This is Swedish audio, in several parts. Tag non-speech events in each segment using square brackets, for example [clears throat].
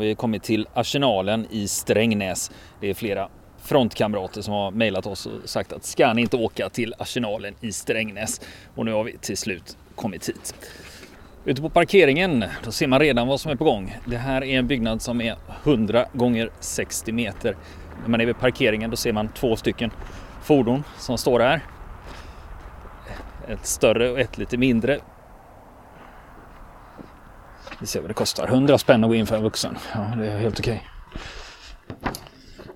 vi kommit till Arsenalen i Strängnäs. Det är flera frontkamrater som har mejlat oss och sagt att ska ni inte åka till Arsenalen i Strängnäs? Och nu har vi till slut kommit hit. Ute på parkeringen, då ser man redan vad som är på gång. Det här är en byggnad som är 100 gånger 60 meter. När man är vid parkeringen då ser man två stycken fordon som står här. Ett större och ett lite mindre. Vi ser vad det kostar. 100 spänn att gå in för en vuxen. Ja, det är helt okej.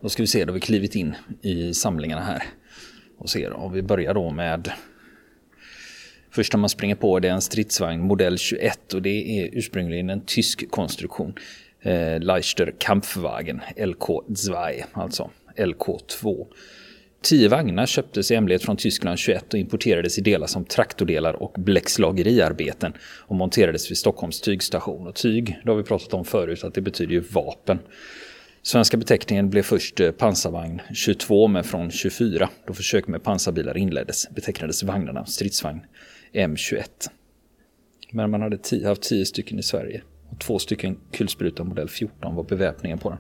Då ska vi se, då har vi klivit in i samlingarna här. Och ser, och vi börjar då med Första man springer på det är en stridsvagn modell 21 och det är ursprungligen en tysk konstruktion. Eh, Leichter Kampfwagen LK2, alltså LK2. Tio vagnar köptes i hemlighet från Tyskland 21 och importerades i delar som traktordelar och bläckslageriarbeten och monterades vid Stockholms tygstation. Och tyg, det har vi pratat om förut, att det betyder ju vapen. Svenska beteckningen blev först eh, pansarvagn 22 men från 24 då försök med pansarbilar inleddes betecknades vagnarna stridsvagn M21. Men man hade tio, haft tio stycken i Sverige och två stycken kulspruta modell 14 var beväpningen på den.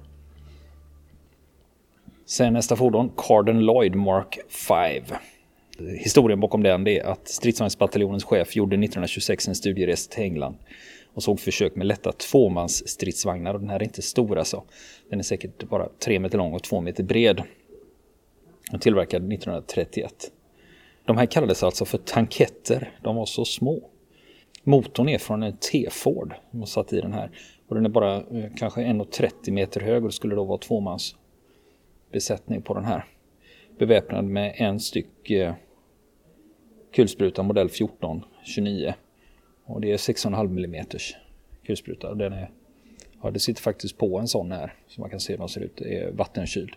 Sen nästa fordon, Carden Lloyd Mark 5. Historien bakom den är att stridsvagnsbataljonens chef gjorde 1926 en studieresa till England och såg försök med lätta tvåmansstridsvagnar och den här är inte stor alltså. Den är säkert bara tre meter lång och två meter bred. Den tillverkad 1931. De här kallades alltså för tanketter. De var så små. Motorn är från en T-Ford som har satt i den här. Och den är bara eh, kanske 1,30 meter hög och det skulle då vara tvåmans besättning på den här. Beväpnad med en styck eh, kulspruta modell 1429. Och det är 6,5 mm kulspruta. Den är, ja, det sitter faktiskt på en sån här. Så man kan se hur den ser ut. Det är vattenkyld.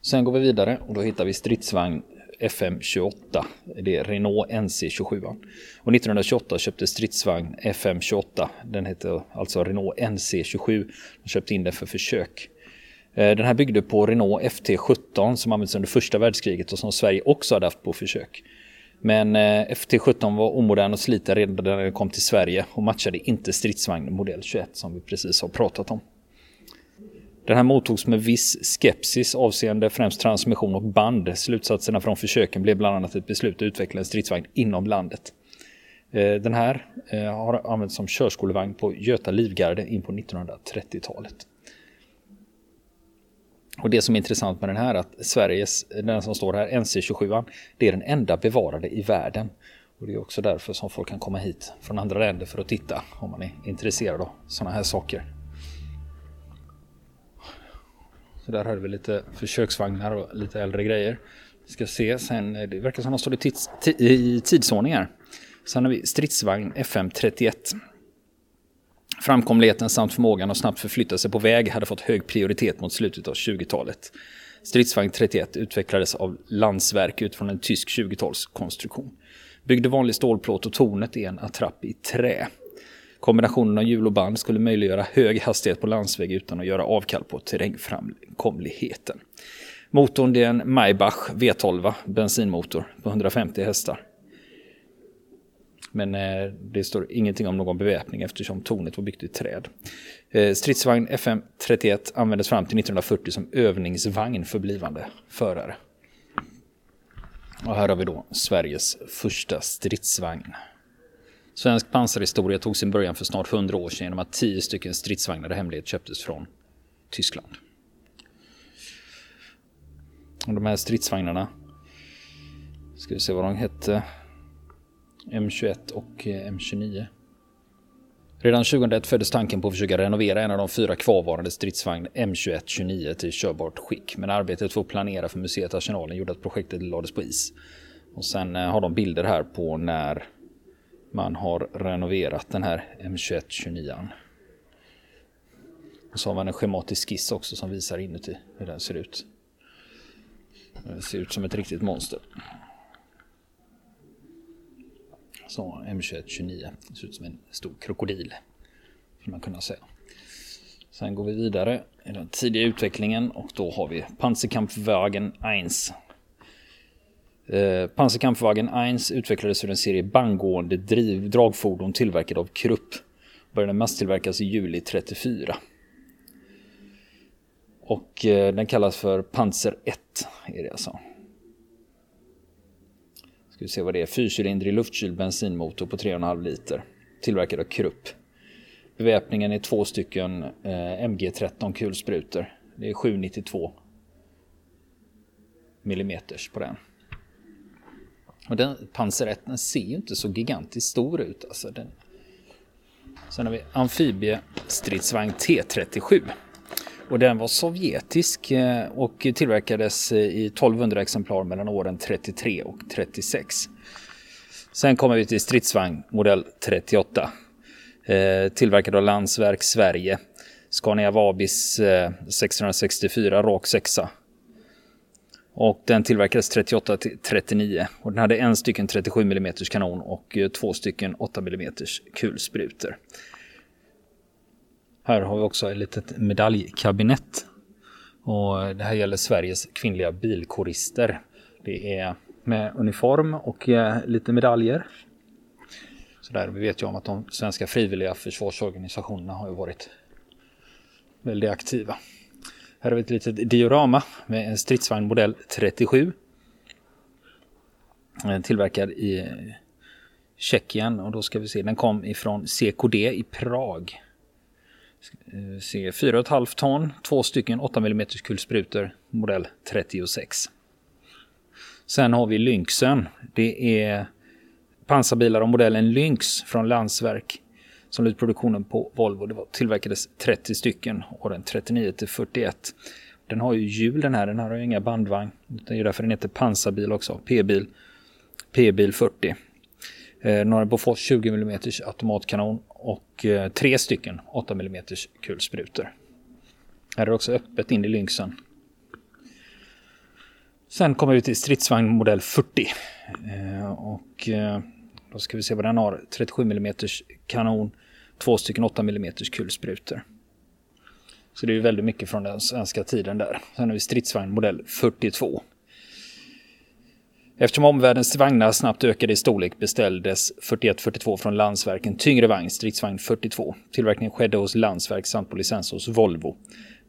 Sen går vi vidare och då hittar vi stridsvagn FM28. Det är Renault NC27. Och 1928 köpte stridsvagn FM28. Den heter alltså Renault NC27. De köpte in den för försök. Eh, den här byggde på Renault FT17 som användes under första världskriget och som Sverige också hade haft på försök. Men eh, FT17 var omodern och sliten redan när den kom till Sverige och matchade inte stridsvagn modell 21 som vi precis har pratat om. Den här mottogs med viss skepsis avseende främst transmission och band. Slutsatserna från försöken blev bland annat ett beslut att utveckla en stridsvagn inom landet. Eh, den här eh, har använts som körskolevagn på Göta Livgarde in på 1930-talet. Och det som är intressant med den här är att Sveriges, eh, den som står här, NC27, det är den enda bevarade i världen. Och det är också därför som folk kan komma hit från andra länder för att titta om man är intresserad av sådana här saker. Så där har vi lite försöksvagnar och lite äldre grejer. Vi ska se sen, eh, det verkar som att de står i, tids, i tidsordningar. Sen har vi stridsvagn FM31. Framkomligheten samt förmågan att snabbt förflytta sig på väg hade fått hög prioritet mot slutet av 20-talet. Stridsvagn 31 utvecklades av Landsverk utifrån en tysk 20-talskonstruktion. Byggde vanlig stålplåt och tornet är en attrapp i trä. Kombinationen av hjul och band skulle möjliggöra hög hastighet på landsväg utan att göra avkall på terrängframkomligheten. Motorn är en Maybach V12 bensinmotor på 150 hästar. Men eh, det står ingenting om någon beväpning eftersom tornet var byggt i träd. Eh, stridsvagn FM31 användes fram till 1940 som övningsvagn för blivande förare. Och här har vi då Sveriges första stridsvagn. Svensk pansarhistoria tog sin början för snart 100 år sedan genom att 10 stycken stridsvagnar i hemlighet köptes från Tyskland. Och de här stridsvagnarna, ska vi se vad de hette, M21 och eh, M29. Redan 2001 föddes tanken på att försöka renovera en av de fyra kvarvarande stridsvagn M21-29 till körbart skick. Men arbetet för att planera för museet Arsenalen gjorde att projektet lades på is. Och sen eh, har de bilder här på när man har renoverat den här M2129. Och så har man en schematisk skiss också som visar inuti hur den ser ut. Det ser ut som ett riktigt monster. Så M2129. Det ser ut som en stor krokodil. Skulle man kunna säga. Sen går vi vidare i den tidiga utvecklingen och då har vi Panzerkampfwagen 1 Eh, Panzerkampfwagen 1 utvecklades ur en serie banggående driv, dragfordon tillverkade av Krupp. Började masstillverkas i juli 34. Och eh, den kallas för Panzer 1. Är det alltså. Ska vi se vad det är. Fyrcylindrig luftkyld bensinmotor på 3,5 liter. Tillverkad av Krupp. Beväpningen är två stycken eh, MG13 kulsprutor. Det är 792 millimeters på den. Och den Panzer 1 den ser ju inte så gigantiskt stor ut. Alltså den. Sen har vi amfibiestridsvagn T37. Och den var sovjetisk eh, och tillverkades eh, i 1200 exemplar mellan åren 33 och 36. Sen kommer vi till stridsvagn modell 38. Eh, tillverkad av Landsverk Sverige. Scania Vabis 664 rak 6 och den tillverkades 38 till 39 och den hade en stycken 37 mm kanon och eh, två stycken 8 mm kulsprutor. Här har vi också ett litet medaljkabinett. Och det här gäller Sveriges kvinnliga bilkårister. Det är med uniform och eh, lite medaljer. Så där, vi vet ju om att de svenska frivilliga försvarsorganisationerna har varit väldigt aktiva. Här har vi ett litet diorama med en stridsvagn modell 37. Eh, tillverkad i eh, Tjeckien och då ska vi se, den kom ifrån CKD i Prag. Eh, se 4,5 ton, två stycken 8 mm kulsprutor, modell 36. Sen har vi Lynxen. Det är pansarbilar av modellen Lynx från Landsverk som lydde produktionen på Volvo. Det var, tillverkades 30 stycken åren 39 till 41. Den har ju hjul den här, den har ju inga bandvagn. Det är därför den heter pansarbil också, P-bil. P-bil 40. Eh, några Bofors 20 mm automatkanon och eh, tre stycken 8 mm kulsprutor. Här är det också öppet in i Lynxen. Sen kommer vi till stridsvagn modell 40. Eh, och eh, då ska vi se vad den har. 37 mm kanon, två stycken 8 mm kulsprutor. Så det är ju väldigt mycket från den svenska tiden där. Sen har vi stridsvagn modell 42. Eftersom omvärldens vagnar snabbt ökade i storlek beställdes 4142 från Landsverken tyngre vagn, stridsvagn 42. Tillverkningen skedde hos Landsverk samt på licens hos Volvo.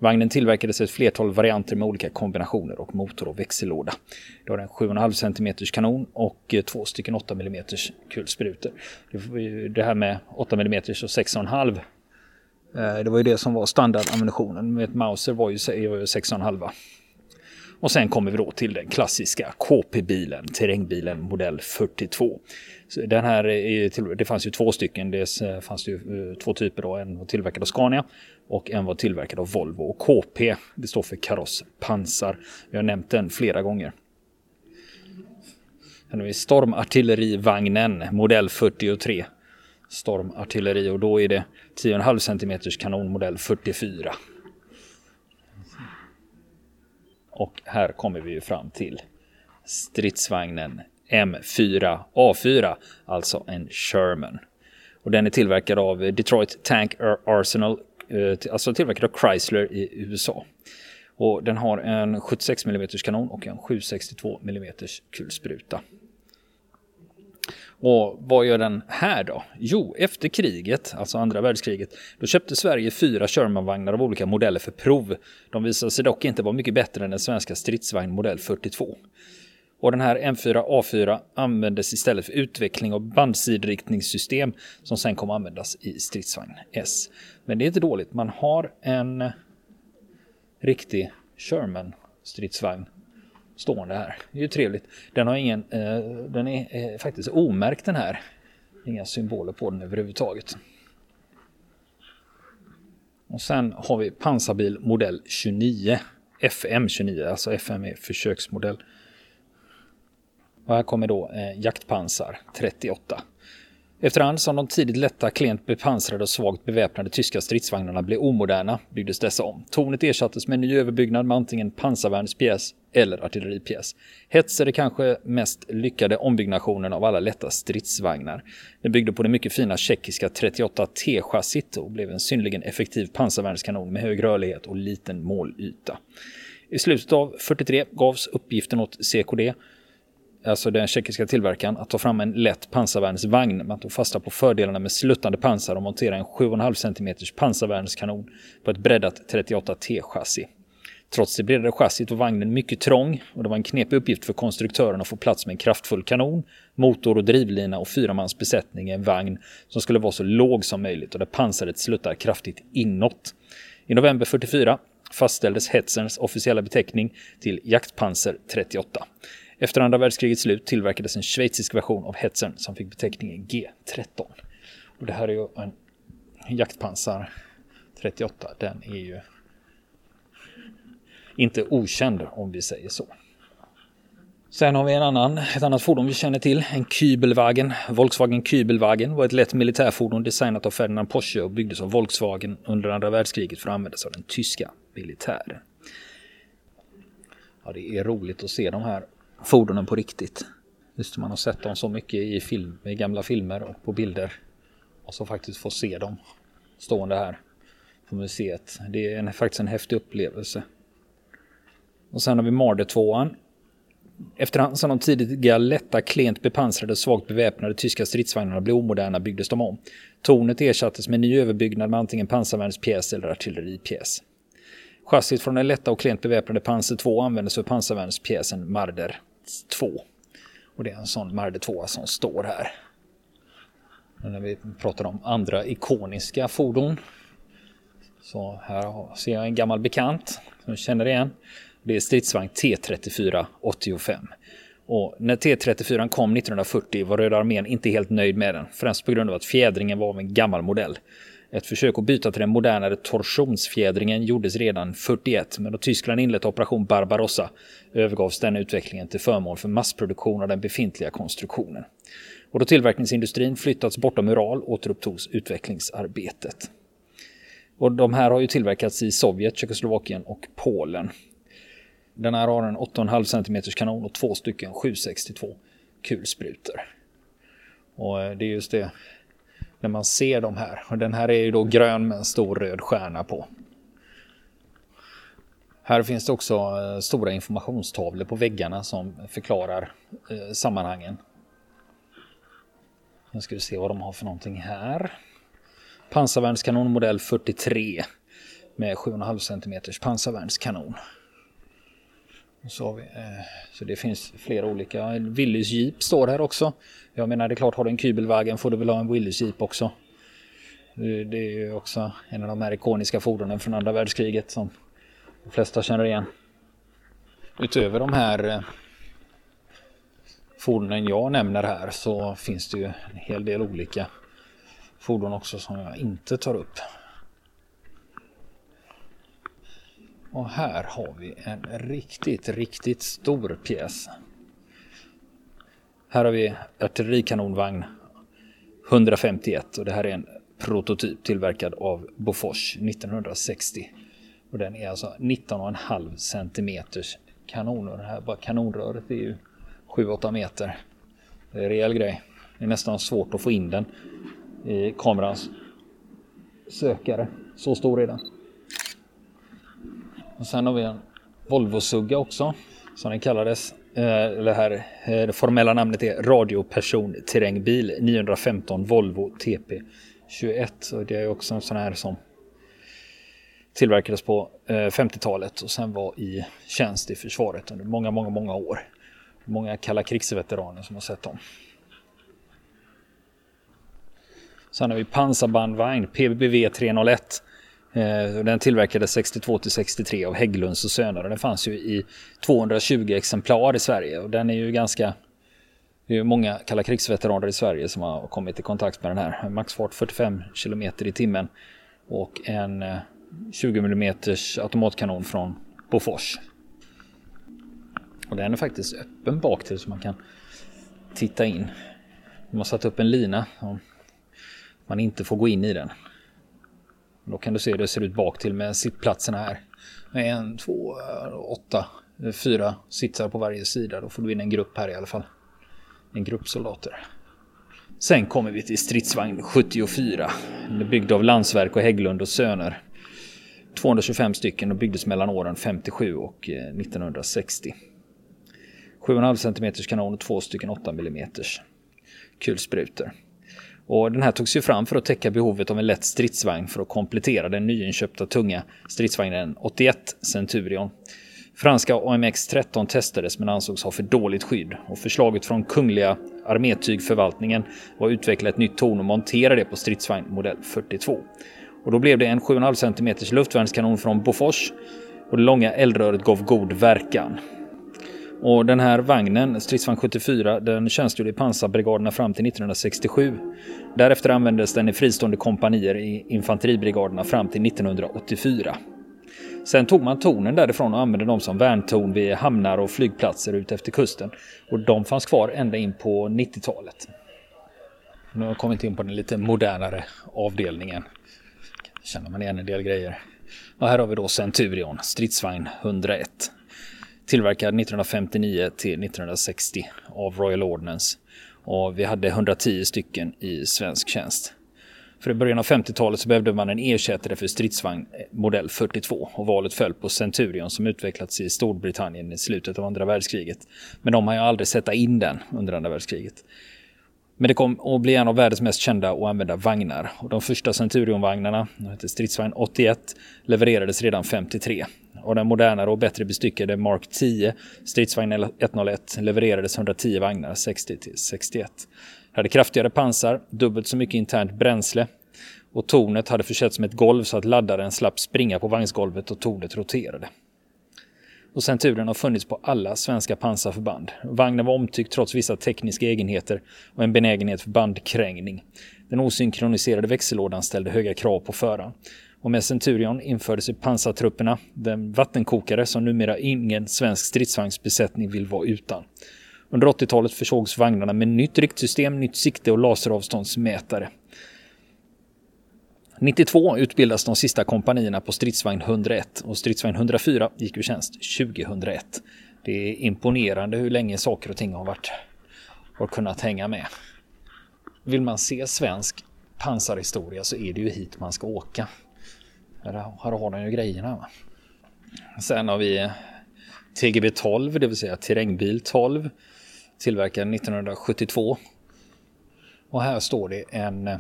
Vagnen tillverkades ett flertal varianter med olika kombinationer och motor och växellåda. Det har en 7,5 cm kanon och eh, två stycken 8 mm kulsprutor. Det här med 8 mm och 6,5 eh, det var ju det som var standardammunitionen. Med ett Mauser var ju 6,5. Och sen kommer vi då till den klassiska KP-bilen, terrängbilen modell 42. Så den här är, det fanns ju två stycken, eh, det fanns ju två typer då, en var tillverkad av Scania och en var tillverkad av Volvo. Och KP, det står för kaross pansar. Vi har nämnt den flera gånger. Här har vi stormartillerivagnen, modell 43. Stormartilleri och då är det 10,5 cm kanon modell 44. Och här kommer vi ju fram till stridsvagnen M4A4, alltså en Sherman. Och den är tillverkad av Detroit Tank Arsenal, Eh, alltså tillverkad av Chrysler i USA. Och den har en 76 mm kanon och en 762 mm kulspruta. Och vad gör den här då? Jo, efter kriget, alltså andra världskriget, då köpte Sverige fyra Shermanvagnar av olika modeller för prov. De visade sig dock inte vara mycket bättre än den svenska stridsvagn modell 42. Och den här M4A4 användes istället för utveckling av bandsidriktningssystem som sen kom att användas i stridsvagn S. Men det är inte dåligt, man har en riktig Sherman stridsvagn stående här. Det är ju trevligt. Den har ingen, eh, den är eh, faktiskt omärkt den här. Inga symboler på den överhuvudtaget. Och sen har vi pansarbil modell 29. FM 29, alltså FM är försöksmodell. Och här kommer då eh, jaktpansar 38. Efterhand som de tidigt lätta, klent bepansrade och svagt beväpnade tyska stridsvagnarna blev omoderna byggdes dessa om. Tornet ersattes med en ny överbyggnad med antingen pansarvärnspjäs eller artilleripjäs. Hets är det kanske mest lyckade ombyggnationen av alla lätta stridsvagnar. Den byggde på det mycket fina tjeckiska 38T-chassit och blev en synnerligen effektiv pansarvärnskanon med hög rörlighet och liten målyta. I slutet av 43 gavs uppgiften åt CKD alltså den tjeckiska tillverkaren, att ta fram en lätt pansarvärnsvagn. Man tog fasta på fördelarna med sluttande pansar och monterade en 7,5 cm pansarvärnskanon på ett breddat 38T-chassi. Trots det bredare chassit var vagnen mycket trång och det var en knepig uppgift för konstruktören att få plats med en kraftfull kanon, motor och drivlina och fyramansbesättning besättning i en vagn som skulle vara så låg som möjligt och där pansaret sluttar kraftigt inåt. I november 44 fastställdes Hetzerns officiella beteckning till Jaktpanser 38. Efter andra världskrigets slut tillverkades en schweizisk version av Hetzern som fick beteckningen G13. Och det här är ju en jaktpansar 38. Den är ju inte okänd om vi säger så. Sen har vi en annan, ett annat fordon vi känner till, en Kübelwagen. Volkswagen Kübelwagen var ett lätt militärfordon designat av Ferdinand Porsche och byggdes av Volkswagen under andra världskriget för att användas av den tyska militären. Ja, det är roligt att se de här fordonen på riktigt. Just man har sett dem så mycket i, film, i gamla filmer och på bilder. Och så faktiskt få se dem stående här på museet. Det är en, faktiskt en häftig upplevelse. Och sen har vi Marder 2 Efterhand som de tidiga lätta, klent bepansrade och svagt beväpnade tyska stridsvagnarna blev omoderna byggdes de om. Tornet ersattes med ny överbyggnad med antingen pansarvärnspjäs eller artilleripjäs. Chassit från den lätta och klent beväpnade Panzer 2 användes för pansarvärnspjäsen Marder 2. Och det är en sån Marde 2 som står här. Men när vi pratar om andra ikoniska fordon. Så här ser jag en gammal bekant som jag känner igen. Det är stridsvagn T34 85. Och när T34 kom 1940 var Röda armén inte helt nöjd med den, främst på grund av att fjädringen var av en gammal modell. Ett försök att byta till den modernare torsionsfjädringen gjordes redan 41, men då Tyskland inlett operation Barbarossa övergavs den utvecklingen till förmån för massproduktion av den befintliga konstruktionen. Och då tillverkningsindustrin flyttats bortom Ural återupptogs utvecklingsarbetet. Och de här har ju tillverkats i Sovjet, Tjeckoslovakien och Polen. Den här har en 8,5 cm kanon och två stycken 762 kulsprutor. Och eh, det är just det när man ser de här. Och den här är ju då grön med en stor röd stjärna på. Här finns det också eh, stora informationstavlor på väggarna som förklarar eh, sammanhangen. Nu ska vi se vad de har för någonting här. Pansarvärnskanon modell 43 med 7,5 cm pansarvärnskanon. Så, vi, så det finns flera olika. Willys Jeep står här också. Jag menar det är klart, har du en Kübelwagen får du väl ha en Willys Jeep också. Det är ju också en av de här ikoniska fordonen från andra världskriget som de flesta känner igen. Utöver de här eh, fordonen jag nämner här så finns det ju en hel del olika fordon också som jag inte tar upp. Och här har vi en riktigt, riktigt stor pjäs. Här har vi artillerikanonvagn 151 och det här är en prototyp tillverkad av Bofors 1960. Och den är alltså 19,5 centimeters kanon och det här bara kanonröret är ju 7-8 meter. Det är en rejäl grej. Det är nästan svårt att få in den i kamerans sökare. Så stor är den. Och sen har vi en Volvo-sugga också, som den kallades. Eh, det här eh, det formella namnet är radioperson terrängbil 915 Volvo TP 21. Och det är också en sån här som tillverkades på eh, 50-talet och sen var i tjänst i försvaret under många, många, många år. Många kalla krigsveteraner som har sett dem. Sen har vi pansarbandvagn PBV 301 Eh, den tillverkades 62 till 63 av Hägglunds och Söner och den fanns ju i 220 exemplar i Sverige och den är ju ganska det är många kalla krigsveteraner i Sverige som har kommit i kontakt med den här. Maxfart 45 km i timmen och en eh, 20 mm automatkanon från Bofors. Och den är faktiskt öppen bak till så man kan titta in. De har satt upp en lina. Man inte får gå in i den. Då kan du se hur det ser ut bak till med sittplatserna här. Med en, två, åtta, fyra sitsar på varje sida. Då får du in en grupp här i alla fall. En grupp soldater. Sen kommer vi till stridsvagn 74. Den är byggd av Landsverk och Hägglund och Söner. 225 stycken och byggdes mellan åren 57 och 1960. 7,5 cm kanon och två stycken 8 mm kulsprutor. Och den här togs ju fram för att täcka behovet av en lätt stridsvagn för att komplettera den nyinköpta tunga stridsvagnen 81 Centurion. Franska AMX 13 testades men ansågs ha för dåligt skydd och förslaget från Kungliga Armétygförvaltningen var att utveckla ett nytt torn och montera det på stridsvagn modell 42. Och då blev det en 7,5 cm luftvärnskanon från Bofors och det långa eldröret gav god verkan. Och den här vagnen, stridsvagn 74, den tjänstgjorde i pansarbrigaderna fram till 1967. Därefter användes den i fristående kompanier i infanteribrigaderna fram till 1984. Sen tog man tornen därifrån och använde dem som värntorn vid hamnar och flygplatser ut efter kusten. Och de fanns kvar ända in på 90-talet. Nu har jag kommit in på den lite modernare avdelningen. Känner man igen en del grejer. Och här har vi då Centurion, stridsvagn 101. Tillverkad 1959 till 1960 av Royal Ordnance. Och vi hade 110 stycken i svensk tjänst. För i början av 50-talet så behövde man en ersättare för stridsvagn modell 42 och valet föll på Centurion som utvecklats i Storbritannien i slutet av andra världskriget. Men de har ju aldrig sätta in den under andra världskriget. Men det kom att bli en av världens mest kända och använda vagnar. Och de första Centurion-vagnarna, stridsvagn 81, levererades redan 53. Och den modernare och bättre bestyckade Mark 10, stridsvagn 101, levererades 110 vagnar 60 till 61 hade kraftigare pansar, dubbelt så mycket internt bränsle och tornet hade försetts med ett golv så att laddaren slapp springa på vagnsgolvet och tornet roterade. Och Centuren har funnits på alla svenska pansarförband. Vagnen var omtyckt trots vissa tekniska egenheter och en benägenhet för bandkrängning. Den osynkroniserade växellådan ställde höga krav på föraren. Och med Centurion infördes i pansartrupperna den vattenkokare som numera ingen svensk stridsvagnsbesättning vill vara utan. Under 80-talet försågs vagnarna med nytt riktsystem, nytt sikte och laseravståndsmätare. 92 utbildas de sista kompanierna på stridsvagn 101 och stridsvagn 104 gick ur tjänst 2001. Det är imponerande hur länge saker och ting har varit har kunnat hänga med. Vill man se svensk pansarhistoria så är det ju hit man ska åka. Här, här har de ju grejerna. Va? Sen har vi TGB 12, det vill säga terrängbil 12 tillverkad 1972. Och här står det en eh,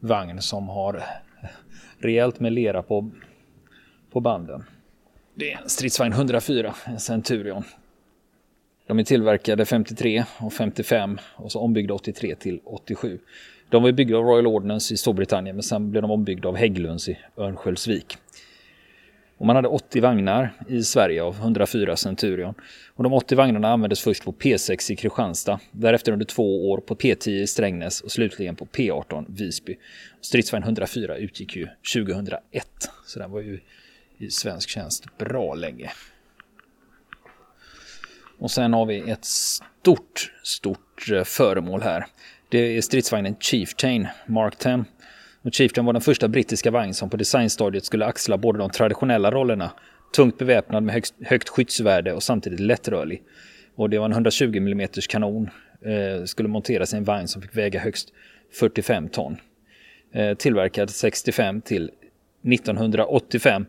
vagn som har rejält med lera på, på banden. Det är en stridsvagn 104, en Centurion. De är tillverkade 53 och 55 och så ombyggda 83 till 87. De var byggda av Royal Ordnance i Storbritannien men sen blev de ombyggda av Hägglunds i Örnsköldsvik. Och man hade 80 vagnar i Sverige av 104 Centurion. Och de 80 vagnarna användes först på P6 i Kristianstad, därefter under två år på P10 i Strängnäs och slutligen på P18 Visby. Stridsvagn 104 utgick ju 2001, så den var ju i svensk tjänst bra länge. Och sen har vi ett stort, stort eh, föremål här. Det är stridsvagnen Chieftain Mark 10 och Chieftain var den första brittiska vagn som på designstadiet skulle axla både de traditionella rollerna, tungt beväpnad med högst, högt skyddsvärde och samtidigt lättrörlig. Och det var en 120 mm kanon, eh, skulle monteras i en vagn som fick väga högst 45 ton. Eh, tillverkad 65 till 1985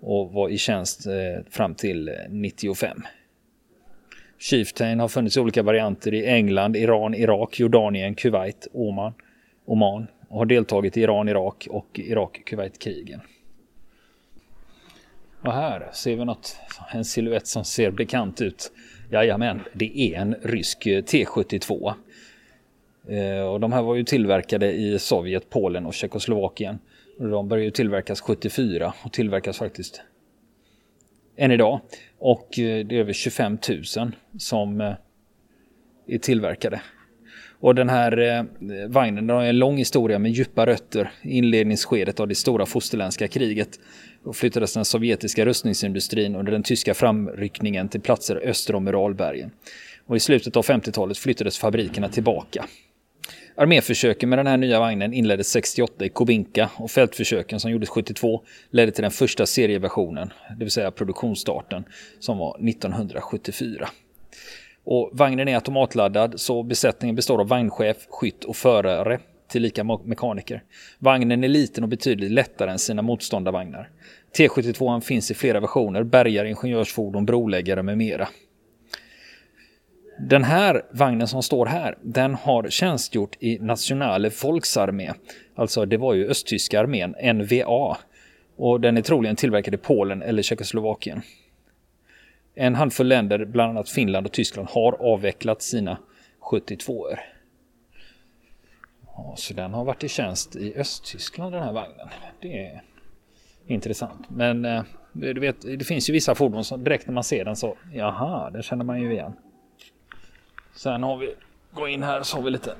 och var i tjänst eh, fram till 95. Chieftain har funnits i olika varianter i England, Iran, Irak, Jordanien, Kuwait, Oman, Oman och har deltagit i Iran-Irak och Irak-Kuwait-krigen. Och här ser vi något, en siluett som ser bekant ut. Jajamän, det är en rysk T72. Eh, och de här var ju tillverkade i Sovjet, Polen och Tjeckoslovakien. De började ju tillverkas 74 och tillverkas faktiskt än idag. Och eh, det är över 25 000 som eh, är tillverkade. Och den här eh, vagnen den har en lång historia med djupa rötter i inledningsskedet av det stora fosterländska kriget. Då flyttades den sovjetiska rustningsindustrin under den tyska framryckningen till platser öster om Uralbergen. Och i slutet av 50-talet flyttades fabrikerna tillbaka. Arméförsöken med den här nya vagnen inleddes 68 i Kobinka och fältförsöken som gjordes 72 ledde till den första serieversionen, det vill säga produktionsstarten, som var 1974. Och vagnen är automatladdad så besättningen består av vagnchef, skytt och förare tillika mekaniker. Vagnen är liten och betydligt lättare än sina motståndarvagnar. T72 finns i flera versioner, bärgare, ingenjörsfordon, broläggare med mera. Den här vagnen som står här, den har tjänstgjort i Nationale Volksarmé. Alltså det var ju östtyska armén, NVA. Och den är troligen tillverkad i Polen eller Tjeckoslovakien. En handfull länder, bland annat Finland och Tyskland, har avvecklat sina 72 er Ja, så den har varit i tjänst i Östtyskland den här vagnen. Det är intressant. Men eh, du vet, det finns ju vissa fordon som direkt när man ser den så, jaha, det känner man ju igen. Sen har vi, gå in här så har vi lite,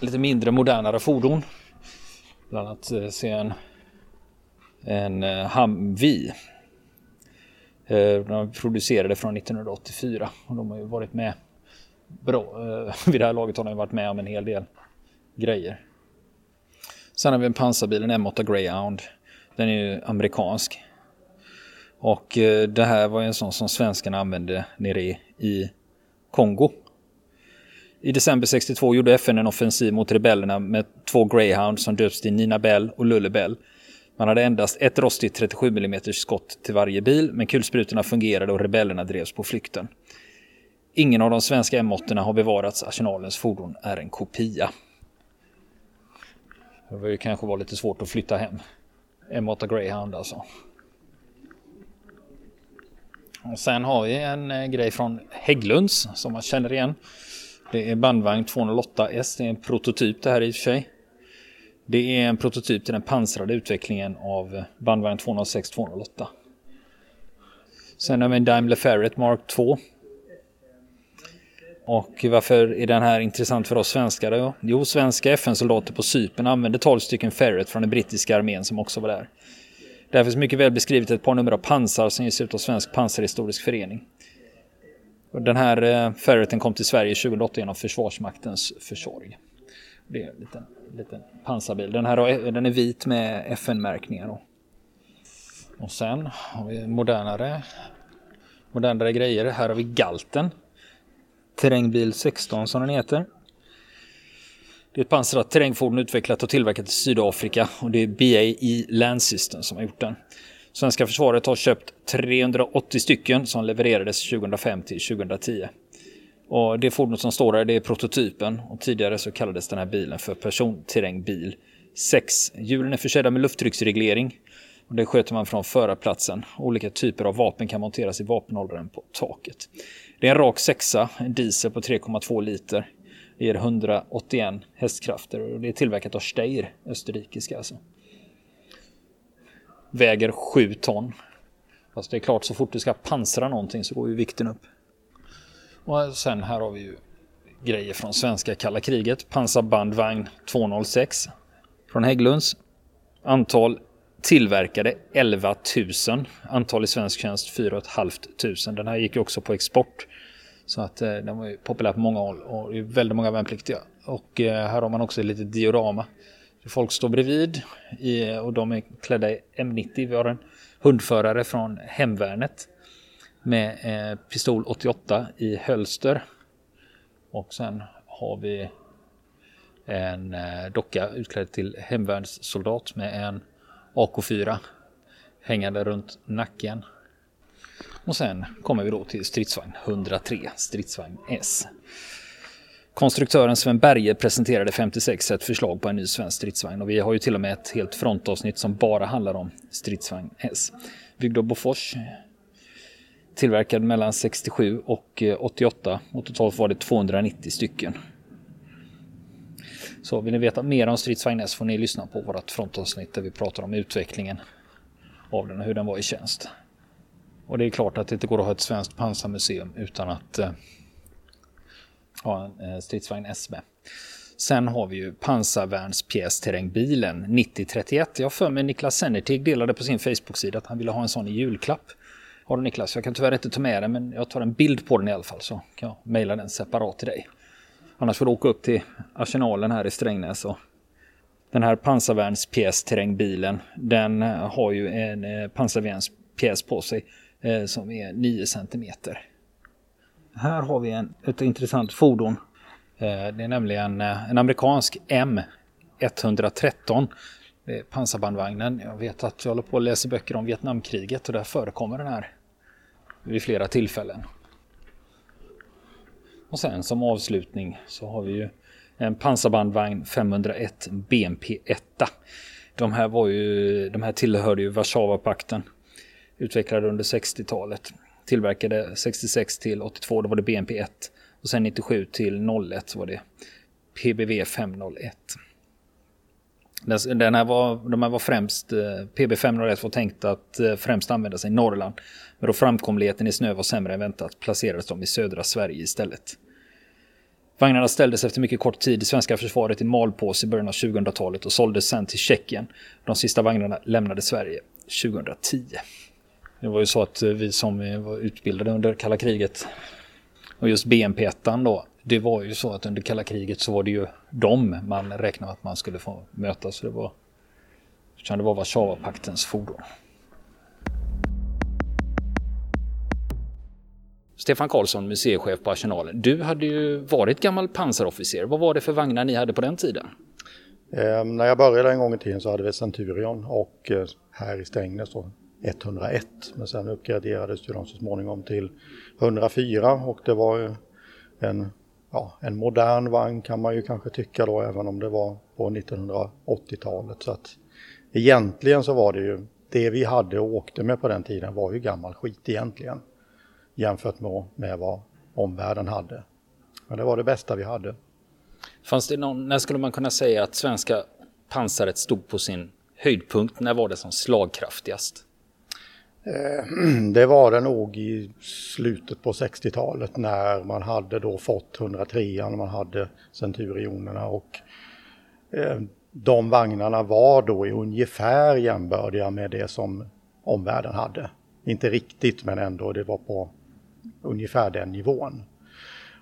lite mindre modernare fordon. Bland annat eh, se en, en eh, Humvee. Eh, de producerade från 1984 och de har ju varit med bra. [laughs] Vid det här laget har de varit med om en hel del grejer. Sen har vi en pansarbil, en M8 Greyhound. Den är ju amerikansk. Och det här var ju en sån som svenskarna använde nere i Kongo. I december 62 gjorde FN en offensiv mot rebellerna med två Greyhound som döps till Nina Bell och Lulle Bell. Man hade endast ett rostigt 37 mm skott till varje bil, men kulsprutorna fungerade och rebellerna drevs på flykten. Ingen av de svenska M8 har bevarats, arsenalens fordon är en kopia. Det var ju kanske var lite svårt att flytta hem. M8 Greyhound alltså. Och sen har vi en eh, grej från Hägglunds som man känner igen. Det är bandvagn 208S. Det är en prototyp det här i och för sig. Det är en prototyp till den pansrade utvecklingen av bandvagn 206-208. Sen har vi en Daimler Ferret Mark 2 och varför är den här intressant för oss svenskar? Jo, svenska FN-soldater på Cypern använde 12 stycken Ferret från den brittiska armén som också var där. Där finns mycket väl beskrivet ett par nummer av pansar som ges ut av Svensk pansarhistorisk förening. Den här eh, Ferreten kom till Sverige 2008 genom Försvarsmaktens försorg. Det är en liten, liten pansarbil. Den här eh, den är vit med FN-märkningar. Och sen har vi modernare, modernare grejer. Här har vi Galten terrängbil 16 som den heter. Det är ett pansrat terrängfordon utvecklat och tillverkat i Sydafrika och det är BAE Land System som har gjort den. Svenska försvaret har köpt 380 stycken som levererades 2005 till 2010. Och det fordon som står där det är prototypen och tidigare så kallades den här bilen för personterrängbil 6. Hjulen är försedda med lufttrycksreglering och det sköter man från förarplatsen. Olika typer av vapen kan monteras i vapenhållaren på taket. Det är en rak sexa, en diesel på 3,2 liter. Det ger 181 hästkrafter och det är tillverkat av Steyr, österrikiska alltså. Väger 7 ton. Fast det är klart, så fort du ska pansra någonting så går ju vikten upp. Och sen här har vi ju grejer från svenska kalla kriget. Pansarbandvagn 206 från Hägglunds. Antal tillverkade 11 000. Antal i svensk tjänst 4 500. Den här gick ju också på export. Så att eh, den var ju populär på många håll och det är väldigt många värnpliktiga. Och eh, här har man också ett litet diorama. Folk står bredvid i, och de är klädda i M90. Vi har en hundförare från Hemvärnet med eh, pistol 88 i hölster. Och sen har vi en eh, docka utklädd till hemvärnssoldat med en AK4 hängande runt nacken. Och sen kommer vi då till stridsvagn 103, stridsvagn S. Konstruktören Sven Berge presenterade 56 ett förslag på en ny svensk stridsvagn och vi har ju till och med ett helt frontavsnitt som bara handlar om stridsvagn S. Byggd av Bofors. Tillverkad mellan 67 och eh, 88 och totalt var det 290 stycken. Så vill ni veta mer om stridsvagn S får ni lyssna på vårt frontavsnitt där vi pratar om utvecklingen av den och hur den var i tjänst. Och det är klart att det inte går att ha ett svenskt pansarmuseum utan att eh, ha en eh, stridsvagn SB. Sen har vi ju pansarvärnspjästerrängbilen 9031. Jag för mig Niklas Sennertig delade på sin Facebook-sida att han ville ha en sån i julklapp. Har du Niklas? Jag kan tyvärr inte ta med den men jag tar en bild på den i alla fall så kan jag mejla den separat till dig. Annars får du åka upp till arsenalen här i Strängnäs. Och den här pansarvärnspjästerrängbilen den eh, har ju en eh, pansarvärnspjäs på sig som är 9 cm. Här har vi en, ett intressant fordon. Eh, det är nämligen eh, en amerikansk M113. Det är pansarbandvagnen. Jag vet att jag håller på att läsa böcker om Vietnamkriget och där förekommer den här vid flera tillfällen. Och sen som avslutning så har vi ju en pansarbandvagn 501 BMP 1. De här, var ju, de här tillhörde ju Warszawapakten. Utvecklade under 60-talet. Tillverkade 66 till 82, då var det BMP 1. Och sen 97 till 01 så var det PBV 501. Den här var, de här var främst, eh, PB 501 var tänkt att eh, främst användas i Norrland. Men då framkomligheten i snö var sämre än väntat placerades de i södra Sverige istället. Vagnarna ställdes efter mycket kort tid i svenska försvaret i malpåse i början av 2000-talet och såldes sen till Tjeckien. De sista vagnarna lämnade Sverige 2010. Det var ju så att vi som var utbildade under kalla kriget och just BNP då, det var ju så att under kalla kriget så var det ju dem man räknade att man skulle få möta. Så det var, det var Warszawapaktens fordon. Stefan Karlsson, museichef på Arsenalen. Du hade ju varit gammal pansarofficer. Vad var det för vagnar ni hade på den tiden? Eh, när jag började en gång i tiden så hade vi Centurion och eh, här i Strängnäs då 101. Men sen uppgraderades ju de så småningom till 104 och det var en, ja, en modern vagn kan man ju kanske tycka då även om det var på 1980-talet. Så att egentligen så var det ju det vi hade och åkte med på den tiden var ju gammal skit egentligen jämfört med, med vad omvärlden hade. Men det var det bästa vi hade. Fanns det någon, när skulle man kunna säga att svenska pansaret stod på sin höjdpunkt? När var det som slagkraftigast? Eh, [clears throat] det var det nog i slutet på 60-talet när man hade då fått 103 man hade Centurionerna och eh, de vagnarna var då i ungefär jämbördiga med det som omvärlden hade. Inte riktigt men ändå, det var på ungefär den nivån.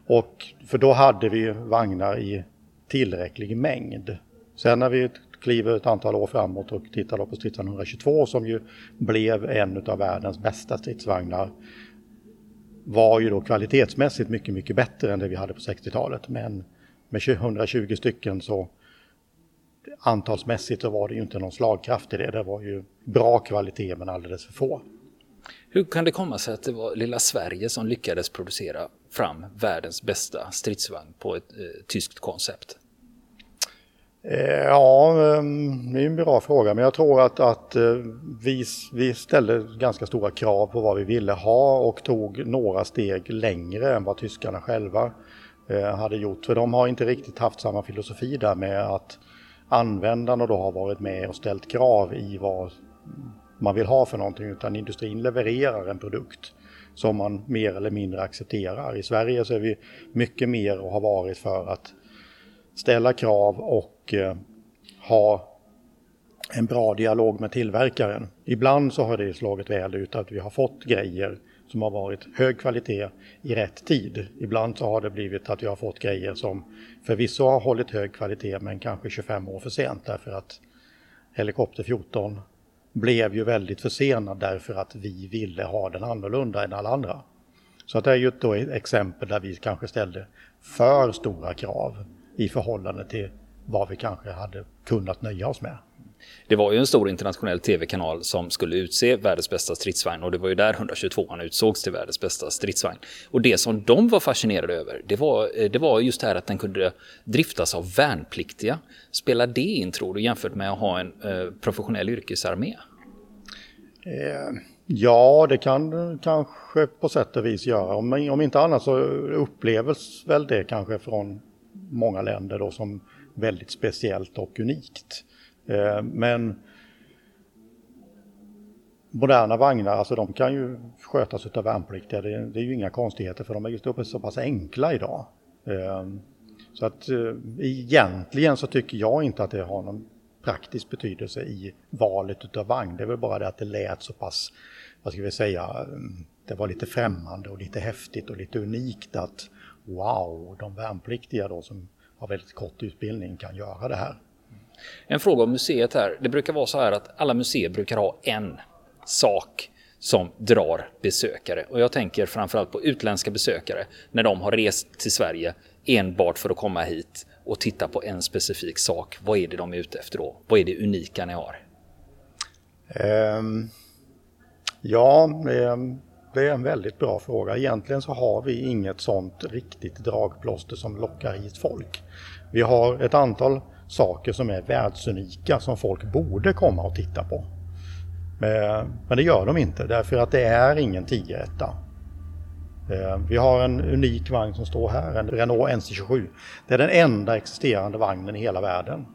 Och för då hade vi vagnar i tillräcklig mängd. Sen när vi kliver ett antal år framåt och tittar då på stridsvagn 122 som ju blev en av världens bästa stridsvagnar var ju då kvalitetsmässigt mycket, mycket bättre än det vi hade på 60-talet. Men med 120 stycken så antalsmässigt så var det ju inte någon slagkraft i det. Det var ju bra kvalitet men alldeles för få. Hur kan det komma sig att det var lilla Sverige som lyckades producera fram världens bästa stridsvagn på ett eh, tyskt koncept? Eh, ja, ehm, det är en bra fråga, men jag tror att, att eh, vi, vi ställde ganska stora krav på vad vi ville ha och tog några steg längre än vad tyskarna själva eh, hade gjort. För de har inte riktigt haft samma filosofi där med att användarna då har varit med och ställt krav i vad man vill ha för någonting, utan industrin levererar en produkt som man mer eller mindre accepterar. I Sverige så är vi mycket mer och har varit för att ställa krav och och eh, ha en bra dialog med tillverkaren. Ibland så har det slagit väl ut att vi har fått grejer som har varit hög kvalitet i rätt tid. Ibland så har det blivit att vi har fått grejer som förvisso har hållit hög kvalitet men kanske 25 år för sent därför att Helikopter 14 blev ju väldigt försenad därför att vi ville ha den annorlunda än alla andra. Så det är ju ett exempel där vi kanske ställde för stora krav i förhållande till vad vi kanske hade kunnat nöja oss med. Det var ju en stor internationell tv-kanal som skulle utse världens bästa stridsvagn och det var ju där 122 utsågs till världens bästa stridsvagn. Och det som de var fascinerade över, det var, eh, det var just det här att den kunde driftas av värnpliktiga. Spelar det in tror du jämfört med att ha en eh, professionell yrkesarmé? Eh, ja, det kan kanske på sätt och vis göra. Om, om inte annat så upplevs väl det kanske från många länder då som väldigt speciellt och unikt. Eh, men moderna vagnar, alltså de kan ju skötas av värnpliktiga. Det, är ju inga konstigheter för de är just så pass enkla idag. Eh, så att eh, egentligen så tycker jag inte att det har någon praktisk betydelse i valet av vagn. Det är väl bara det att det lät så pass, vad ska vi säga, det var lite främmande och lite häftigt och lite unikt att wow, de värnpliktiga då som har väldigt kort utbildning kan göra det här. En fråga om museet här. Det brukar vara så här att alla museer brukar ha en sak som drar besökare. Och jag tänker framförallt på utländska besökare när de har rest till Sverige enbart för att komma hit och titta på en specifik sak. Vad är det de är ute efter då? Vad är det unika ni har? Um, ja, um, det är en väldigt bra fråga. Egentligen så har vi inget sånt riktigt dragplåster som lockar hit folk. Vi har ett antal saker som är världsunika som folk borde komma och titta på. Eh, men det gör de inte därför att det är ingen 10 eh, Vi har en unik vagn som står här, en Renault NC27. Det är den enda existerande vagnen i hela världen.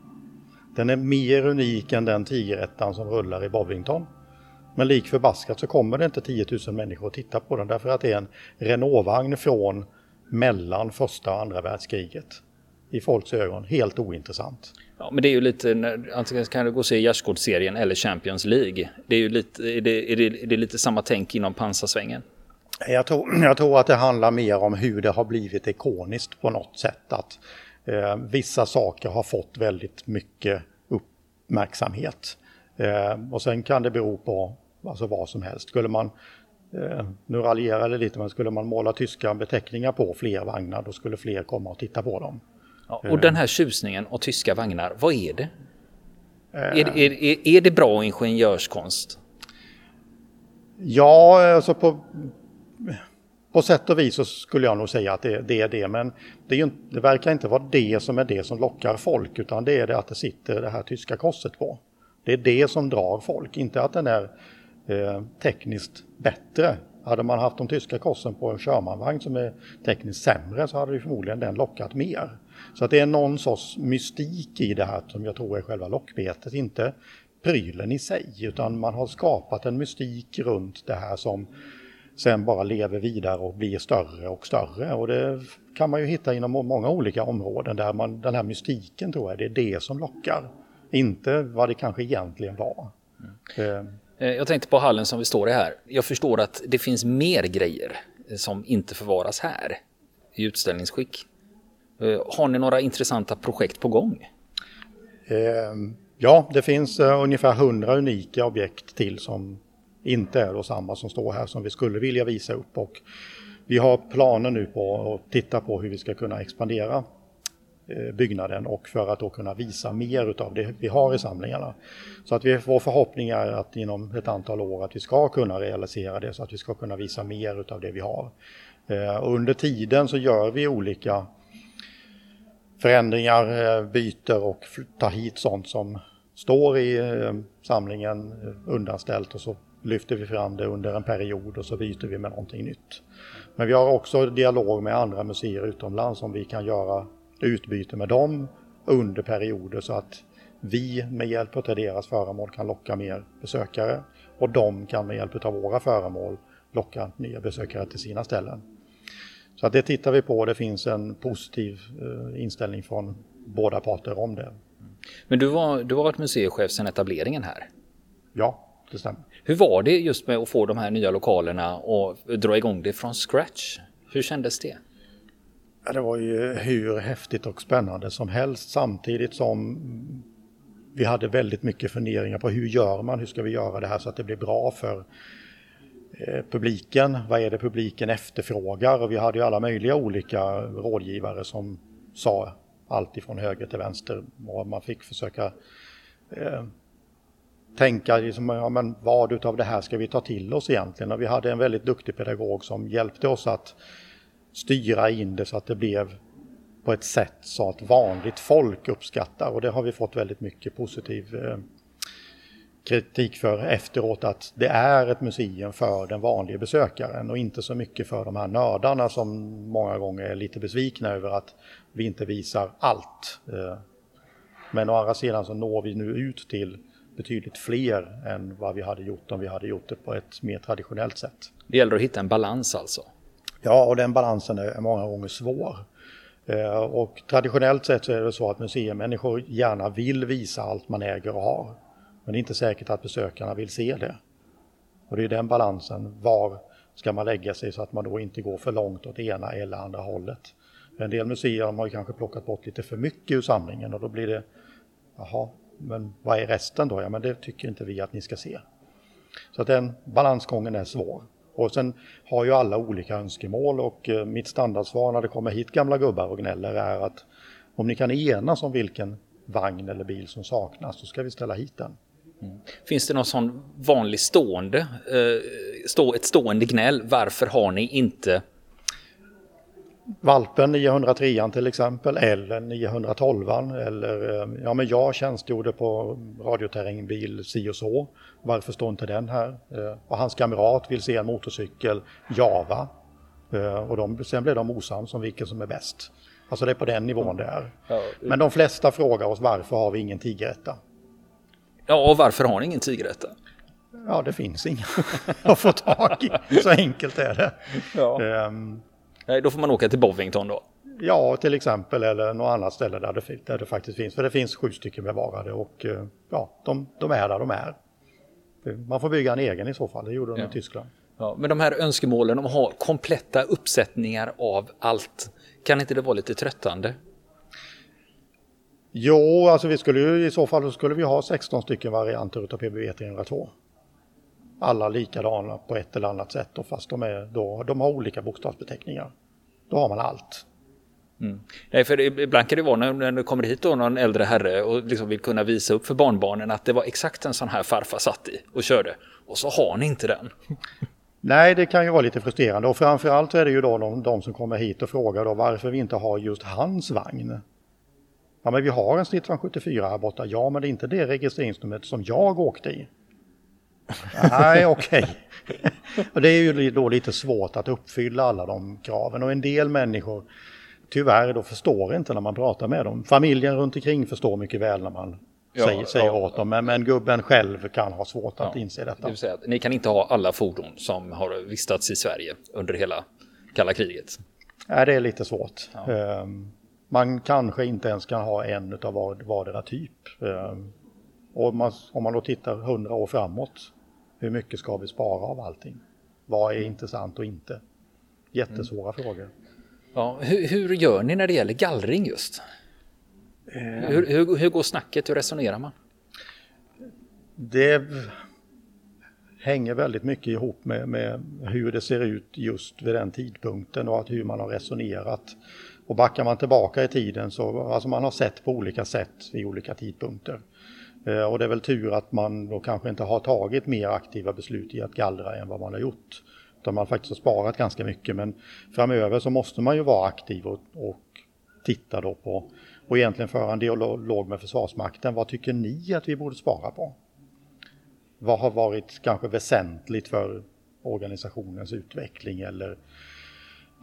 Den är mer unik än den 10 som rullar i Bovington. Men lik förbaskat så kommer det inte 10 000 människor att titta på den därför att det är en Renault-vagn från mellan första och andra världskriget. I folks ögon helt ointressant. Ja, men det är ju lite, antingen kan du gå och se gärdsgårdsserien eller Champions League. Det är ju lite, är det, är det, är det lite samma tänk inom pansarsvängen? Jag tror, [clears throat] jag tror att det handlar mer om hur det har blivit ikoniskt på något sätt. Att eh, vissa saker har fått väldigt mycket uppmärksamhet. Eh, och sen kan det bero på alltså vad som helst. Skulle man, eh, nu raljerar det lite, men skulle man måla tyska beteckningar på fler vagnar då skulle fler komma och titta på dem. Ja, och den här tjusningen och tyska vagnar, vad är det? Är, är, är, är det bra ingenjörskonst? Ja, alltså på, på sätt och vis så skulle jag nog säga att det, det är det. Men det, ju, det, verkar inte vara det som är det som lockar folk utan det är det att det sitter det här tyska korset på. Det är det som drar folk, inte att den är eh, tekniskt bättre. Hade man haft de tyska korsen på en Shermanvagn som är tekniskt sämre så hade ju förmodligen den lockat mer. Så att det är någon sorts mystik i det här som jag tror är själva lockbetet, inte prylen i sig, utan man har skapat en mystik runt det här som sen bara lever vidare och blir större och större. Och det kan man ju hitta inom många olika områden där man, den här mystiken tror jag, det är det som lockar. Inte vad det kanske egentligen var. Mm. Eh, jag tänkte på hallen som vi står i här. Jag förstår att det finns mer grejer eh, som inte förvaras här i utställningsskick. Eh, har ni några intressanta projekt på gång? Ehm, ja, det finns ungefär 100 unika objekt till som inte är samma som står här som vi skulle vilja visa upp. Och vi har planer nu på att titta på hur vi ska kunna expandera Eh, byggnaden och för att då kunna visa mer av det vi har i samlingarna. Så att vi, vår förhoppning är att inom ett antal år att vi ska kunna realisera det så att vi ska kunna visa mer av det vi har. Eh, och under tiden så gör vi olika förändringar, eh, byter och tar hit sånt som står i samlingen undanställt och så lyfter vi fram det under en period och så byter vi med någonting nytt. Men vi har också dialog med andra museer utomlands om vi kan göra utbyte med dem under perioder så att vi med hjälp av deras föremål kan locka mer besökare och de kan med hjälp av våra föremål locka nya besökare till sina ställen. Så att det tittar vi på. Det finns en positiv eh, inställning från båda parter om det. Men du, var, du har varit museichef sedan etableringen här? Ja, det stämmer. Hur var det just med att få de här nya lokalerna och dra igång det från scratch? Hur kändes det? Ja, det var ju hur häftigt och spännande som helst. Samtidigt som vi hade väldigt mycket funderingar på hur gör man, hur ska vi göra det här så att det blir bra för eh, publiken, vad är det publiken efterfrågar? Och vi hade ju alla möjliga olika rådgivare som sa allt ifrån höger till vänster och man fick försöka eh, tänka liksom, ja, men vad utav det här ska vi ta till oss egentligen? Och vi hade en väldigt duktig pedagog som hjälpte oss att styra in det så att det blev på ett sätt så att vanligt folk uppskattar och det har vi fått väldigt mycket positiv eh, kritik för efteråt att det är ett museum för den vanliga besökaren och inte så mycket för de här nördarna som många gånger är lite besvikna över att vi inte visar allt. Eh, men å andra sidan så når vi nu ut till betydligt fler än vad vi hade gjort om vi hade gjort det på ett mer traditionellt sätt. Det gäller att hitta en balans alltså? Ja, och den balansen är många gånger svår. Eh, och traditionellt sett så är det så att museimänniskor gärna vill visa allt man äger och har. Men det är inte säkert att besökarna vill se det. Och det är den balansen, var ska man lägga sig så att man då inte går för långt åt ena eller andra hållet. En del museer har ju kanske plockat bort lite för mycket ur samlingen och då blir det, jaha, men vad är resten då? Ja, men det tycker inte vi att ni ska se. Så att den balansgången är svår. Och sen har ju alla olika önskemål och eh, mitt standardsvar när det kommer hit gamla gubbar och gnäller är att om ni kan enas om vilken vagn eller bil som saknas så ska vi ställa hit den. Mm. Finns det någon sån vanlig stående eh, stå, ett stående gnäll. Varför har ni inte Valpen 903 till exempel eller 912 eller eh, ja men jag tjänstgjorde på radioterrängbil si och så. Varför står inte den här? Eh, och hans kamrat vill se en motorcykel Java. Eh, och de, sen blev de osams om vilken som är bäst. Alltså det är på den nivån det är. Men de flesta frågar oss varför har vi ingen tigeretta? Ja, och varför har ni ingen tigeretta? Ja, det finns inga [laughs] att få tag i. Så enkelt är det. Ja. Um, Nej, då får man åka till Bovington då? Ja, till exempel eller något annat ställe där det, där det faktiskt finns. För det finns sju stycken bevarade och eh, ja, de, de är där de är. Man får bygga en egen i så fall, det gjorde de ja. i Tyskland. Ja, men de här önskemålen om att ha kompletta uppsättningar av allt, kan inte det vara lite tröttande? Jo, alltså vi skulle ju i så fall skulle vi ha 16 stycken varianter av PBV 302. Alla likadana på ett eller annat sätt och fast de, är då, de har olika bokstavsbeteckningar. Då har man allt. Mm. Nej, för ibland kan det vara när, när det kommer hit då någon äldre herre och liksom vill kunna visa upp för barnbarnen att det var exakt en sån här farfar satt i och körde. Och så har ni inte den. [laughs] Nej, det kan ju vara lite frustrerande och framförallt är det ju då de, de som kommer hit och frågar då varför vi inte har just hans vagn. Ja, men vi har en Stridsvagn 74 här borta. Ja, men det är inte det registreringsnumret som jag åkte i. Nej, okej. Okay. det är ju då lite svårt att uppfylla alla de kraven och en del människor tyvärr då förstår inte när man pratar med dem. Familjen runt omkring förstår mycket väl när man ja, säger, säger ja, åt dem, men, men, gubben själv kan ha svårt att inse detta. Det säga, ni kan inte ha alla fordon som har vistats i Sverige under hela kalla kriget? Nej, det är lite svårt. Um, man kanske inte ens kan ha en av var, vardera typ. Um, och man, om man då tittar hundra år framåt, hur mycket ska vi spara av allting? Vad är intressant och inte? Jättesvåra mm. frågor. Ja, hur, hur, gör ni när det gäller gallring just? Eh. Hur, hur, hur går snacket? Hur resonerar man? Det hänger väldigt mycket ihop med, med, hur det ser ut just vid den tidpunkten och att hur man har resonerat. Och backar man tillbaka i tiden så alltså man har sett på olika sätt vid olika tidpunkter. Eh, och det är väl tur att man då kanske inte har tagit mer aktiva beslut i att gallra än vad man har gjort. Utan man faktiskt har sparat ganska mycket men framöver så måste man ju vara aktiv och, och titta då på och egentligen föra en dialog med Försvarsmakten. Vad tycker ni att vi borde spara på? Vad har varit kanske väsentligt för organisationens utveckling eller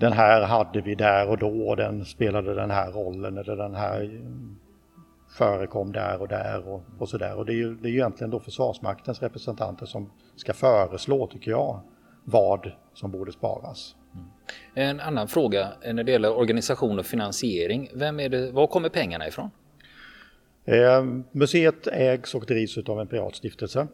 den här hade vi där och då, den spelade den här rollen eller den här förekom där och där och, och sådär. Och det är, ju, det är ju egentligen då Försvarsmaktens representanter som ska föreslå, tycker jag, vad som borde sparas. Mm. En annan fråga när det gäller organisation och finansiering. Vem är det, var kommer pengarna ifrån? Eh, museet ägs och drivs av en privatstiftelse.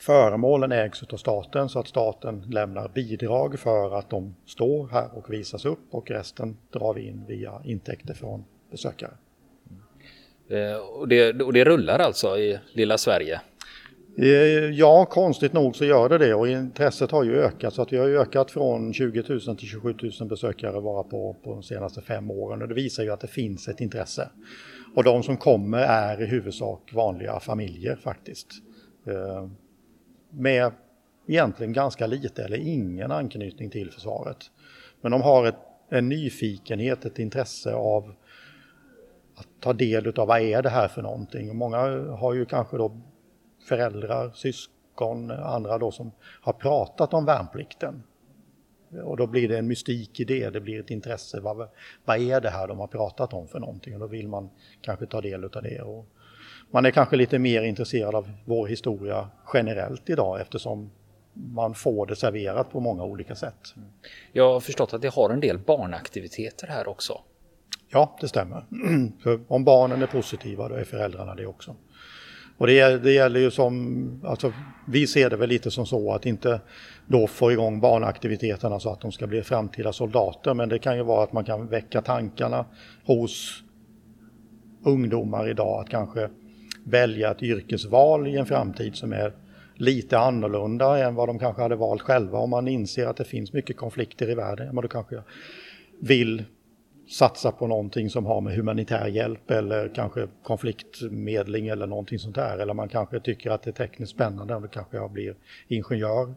Föremålen ägs av staten så att staten lämnar bidrag för att de står här och visas upp och resten drar vi in via intäkter från besökare. Eh, och det, och det rullar alltså i lilla Sverige? Eh, ja, konstigt nog så gör det det och intresset har ju ökat så att vi har ökat från 20 000 till 27 000 besökare bara på, på de senaste fem åren och det visar ju att det finns ett intresse. Och de som kommer är i huvudsak vanliga familjer faktiskt. Eh, med egentligen ganska lite eller ingen anknytning till försvaret. Men de har ett, en nyfikenhet, ett intresse av att ta del av vad är det här för någonting. många har ju kanske då föräldrar, syskon, andra då som har pratat om värnplikten. Och då blir det en mystik i det, det blir ett intresse. Vad, vad är det här de har pratat om för någonting? Och då vill man kanske ta del av det. Och man är kanske lite mer intresserad av vår historia generellt idag eftersom man får det serverat på många olika sätt. Jag har förstått att det har en del barnaktiviteter här också. Ja, det stämmer. [clears throat] För om barnen är positiva då är föräldrarna det också. Och det, det gäller ju som, alltså vi ser det väl lite som så att inte då få igång barnaktiviteterna så att de ska bli framtida soldater men det kan ju vara att man kan väcka tankarna hos ungdomar idag att kanske välja ett yrkesval i en framtid som är lite annorlunda än vad de kanske hade valt själva om man inser att det finns mycket konflikter i världen. Men då kanske vill satsa på någonting som har med humanitär hjälp eller kanske konfliktmedling eller någonting sånt där. Eller man kanske tycker att det är tekniskt spännande och då kanske jag blir ingenjör.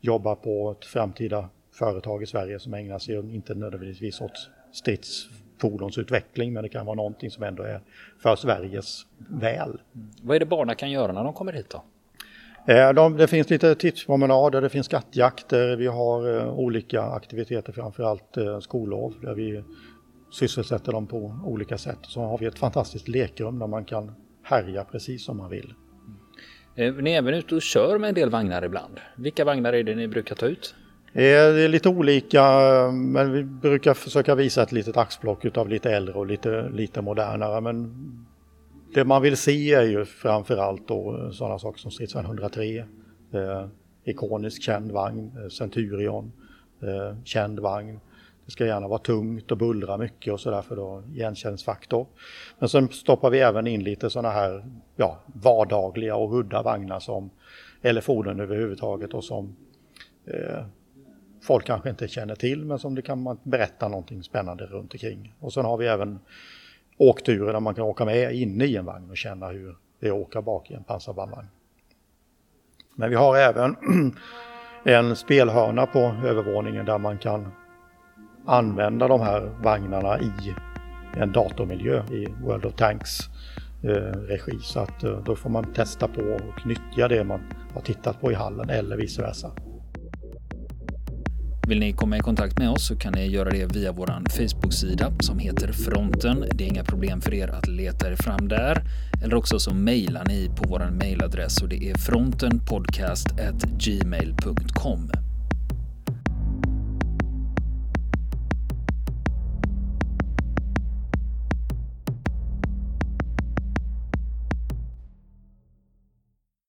jobbar på ett framtida företag i Sverige som ägnar sig inte nödvändigtvis åt stridsfordonsutveckling men det kan vara någonting som ändå är för Sveriges väl. Vad är det barnen kan göra när de kommer hit då? Eh, de, det finns lite tipspromenader, det finns skattjakter, vi har eh, olika aktiviteter, framförallt eh, skollov där vi sysselsätter dem på olika sätt. Så har vi ett fantastiskt lekrum där man kan härja precis som man vill. Eh, ni är även ute och kör med en del vagnar ibland. Vilka vagnar är det ni brukar ta ut? Eh, det är lite olika, men vi brukar försöka visa ett litet axplock av lite äldre och lite, lite modernare. Men det man vill se är ju framförallt då sådana saker som stridsvagn 103, eh, ikonisk känd vagn, eh, Centurion, eh, känd vagn. Det ska gärna vara tungt och bullra mycket och sådär för då igenkänningsfaktor. Men sen stoppar vi även in lite sådana här ja, vardagliga och udda vagnar som, eller fordon överhuvudtaget och som eh, folk kanske inte känner till men som det kan man berätta någonting spännande runt omkring. Och sen har vi även åkturer där man kan åka med inne i en vagn och känna hur det är att åka bak i en pansarbandvagn. Men vi har även [clears throat] en spelhörna på övervåningen där man kan använda de här vagnarna i en datormiljö i World of Tanks eh, regi. Så att eh, då får man testa på och nyttja det man har tittat på i hallen eller vice versa. Vill ni komma i kontakt med oss så kan ni göra det via vår Facebook-sida som heter Fronten. Det är inga problem för er att leta er fram där. Eller också så mejlar ni på vår mejladress och det är frontenpodcast.gmail.com.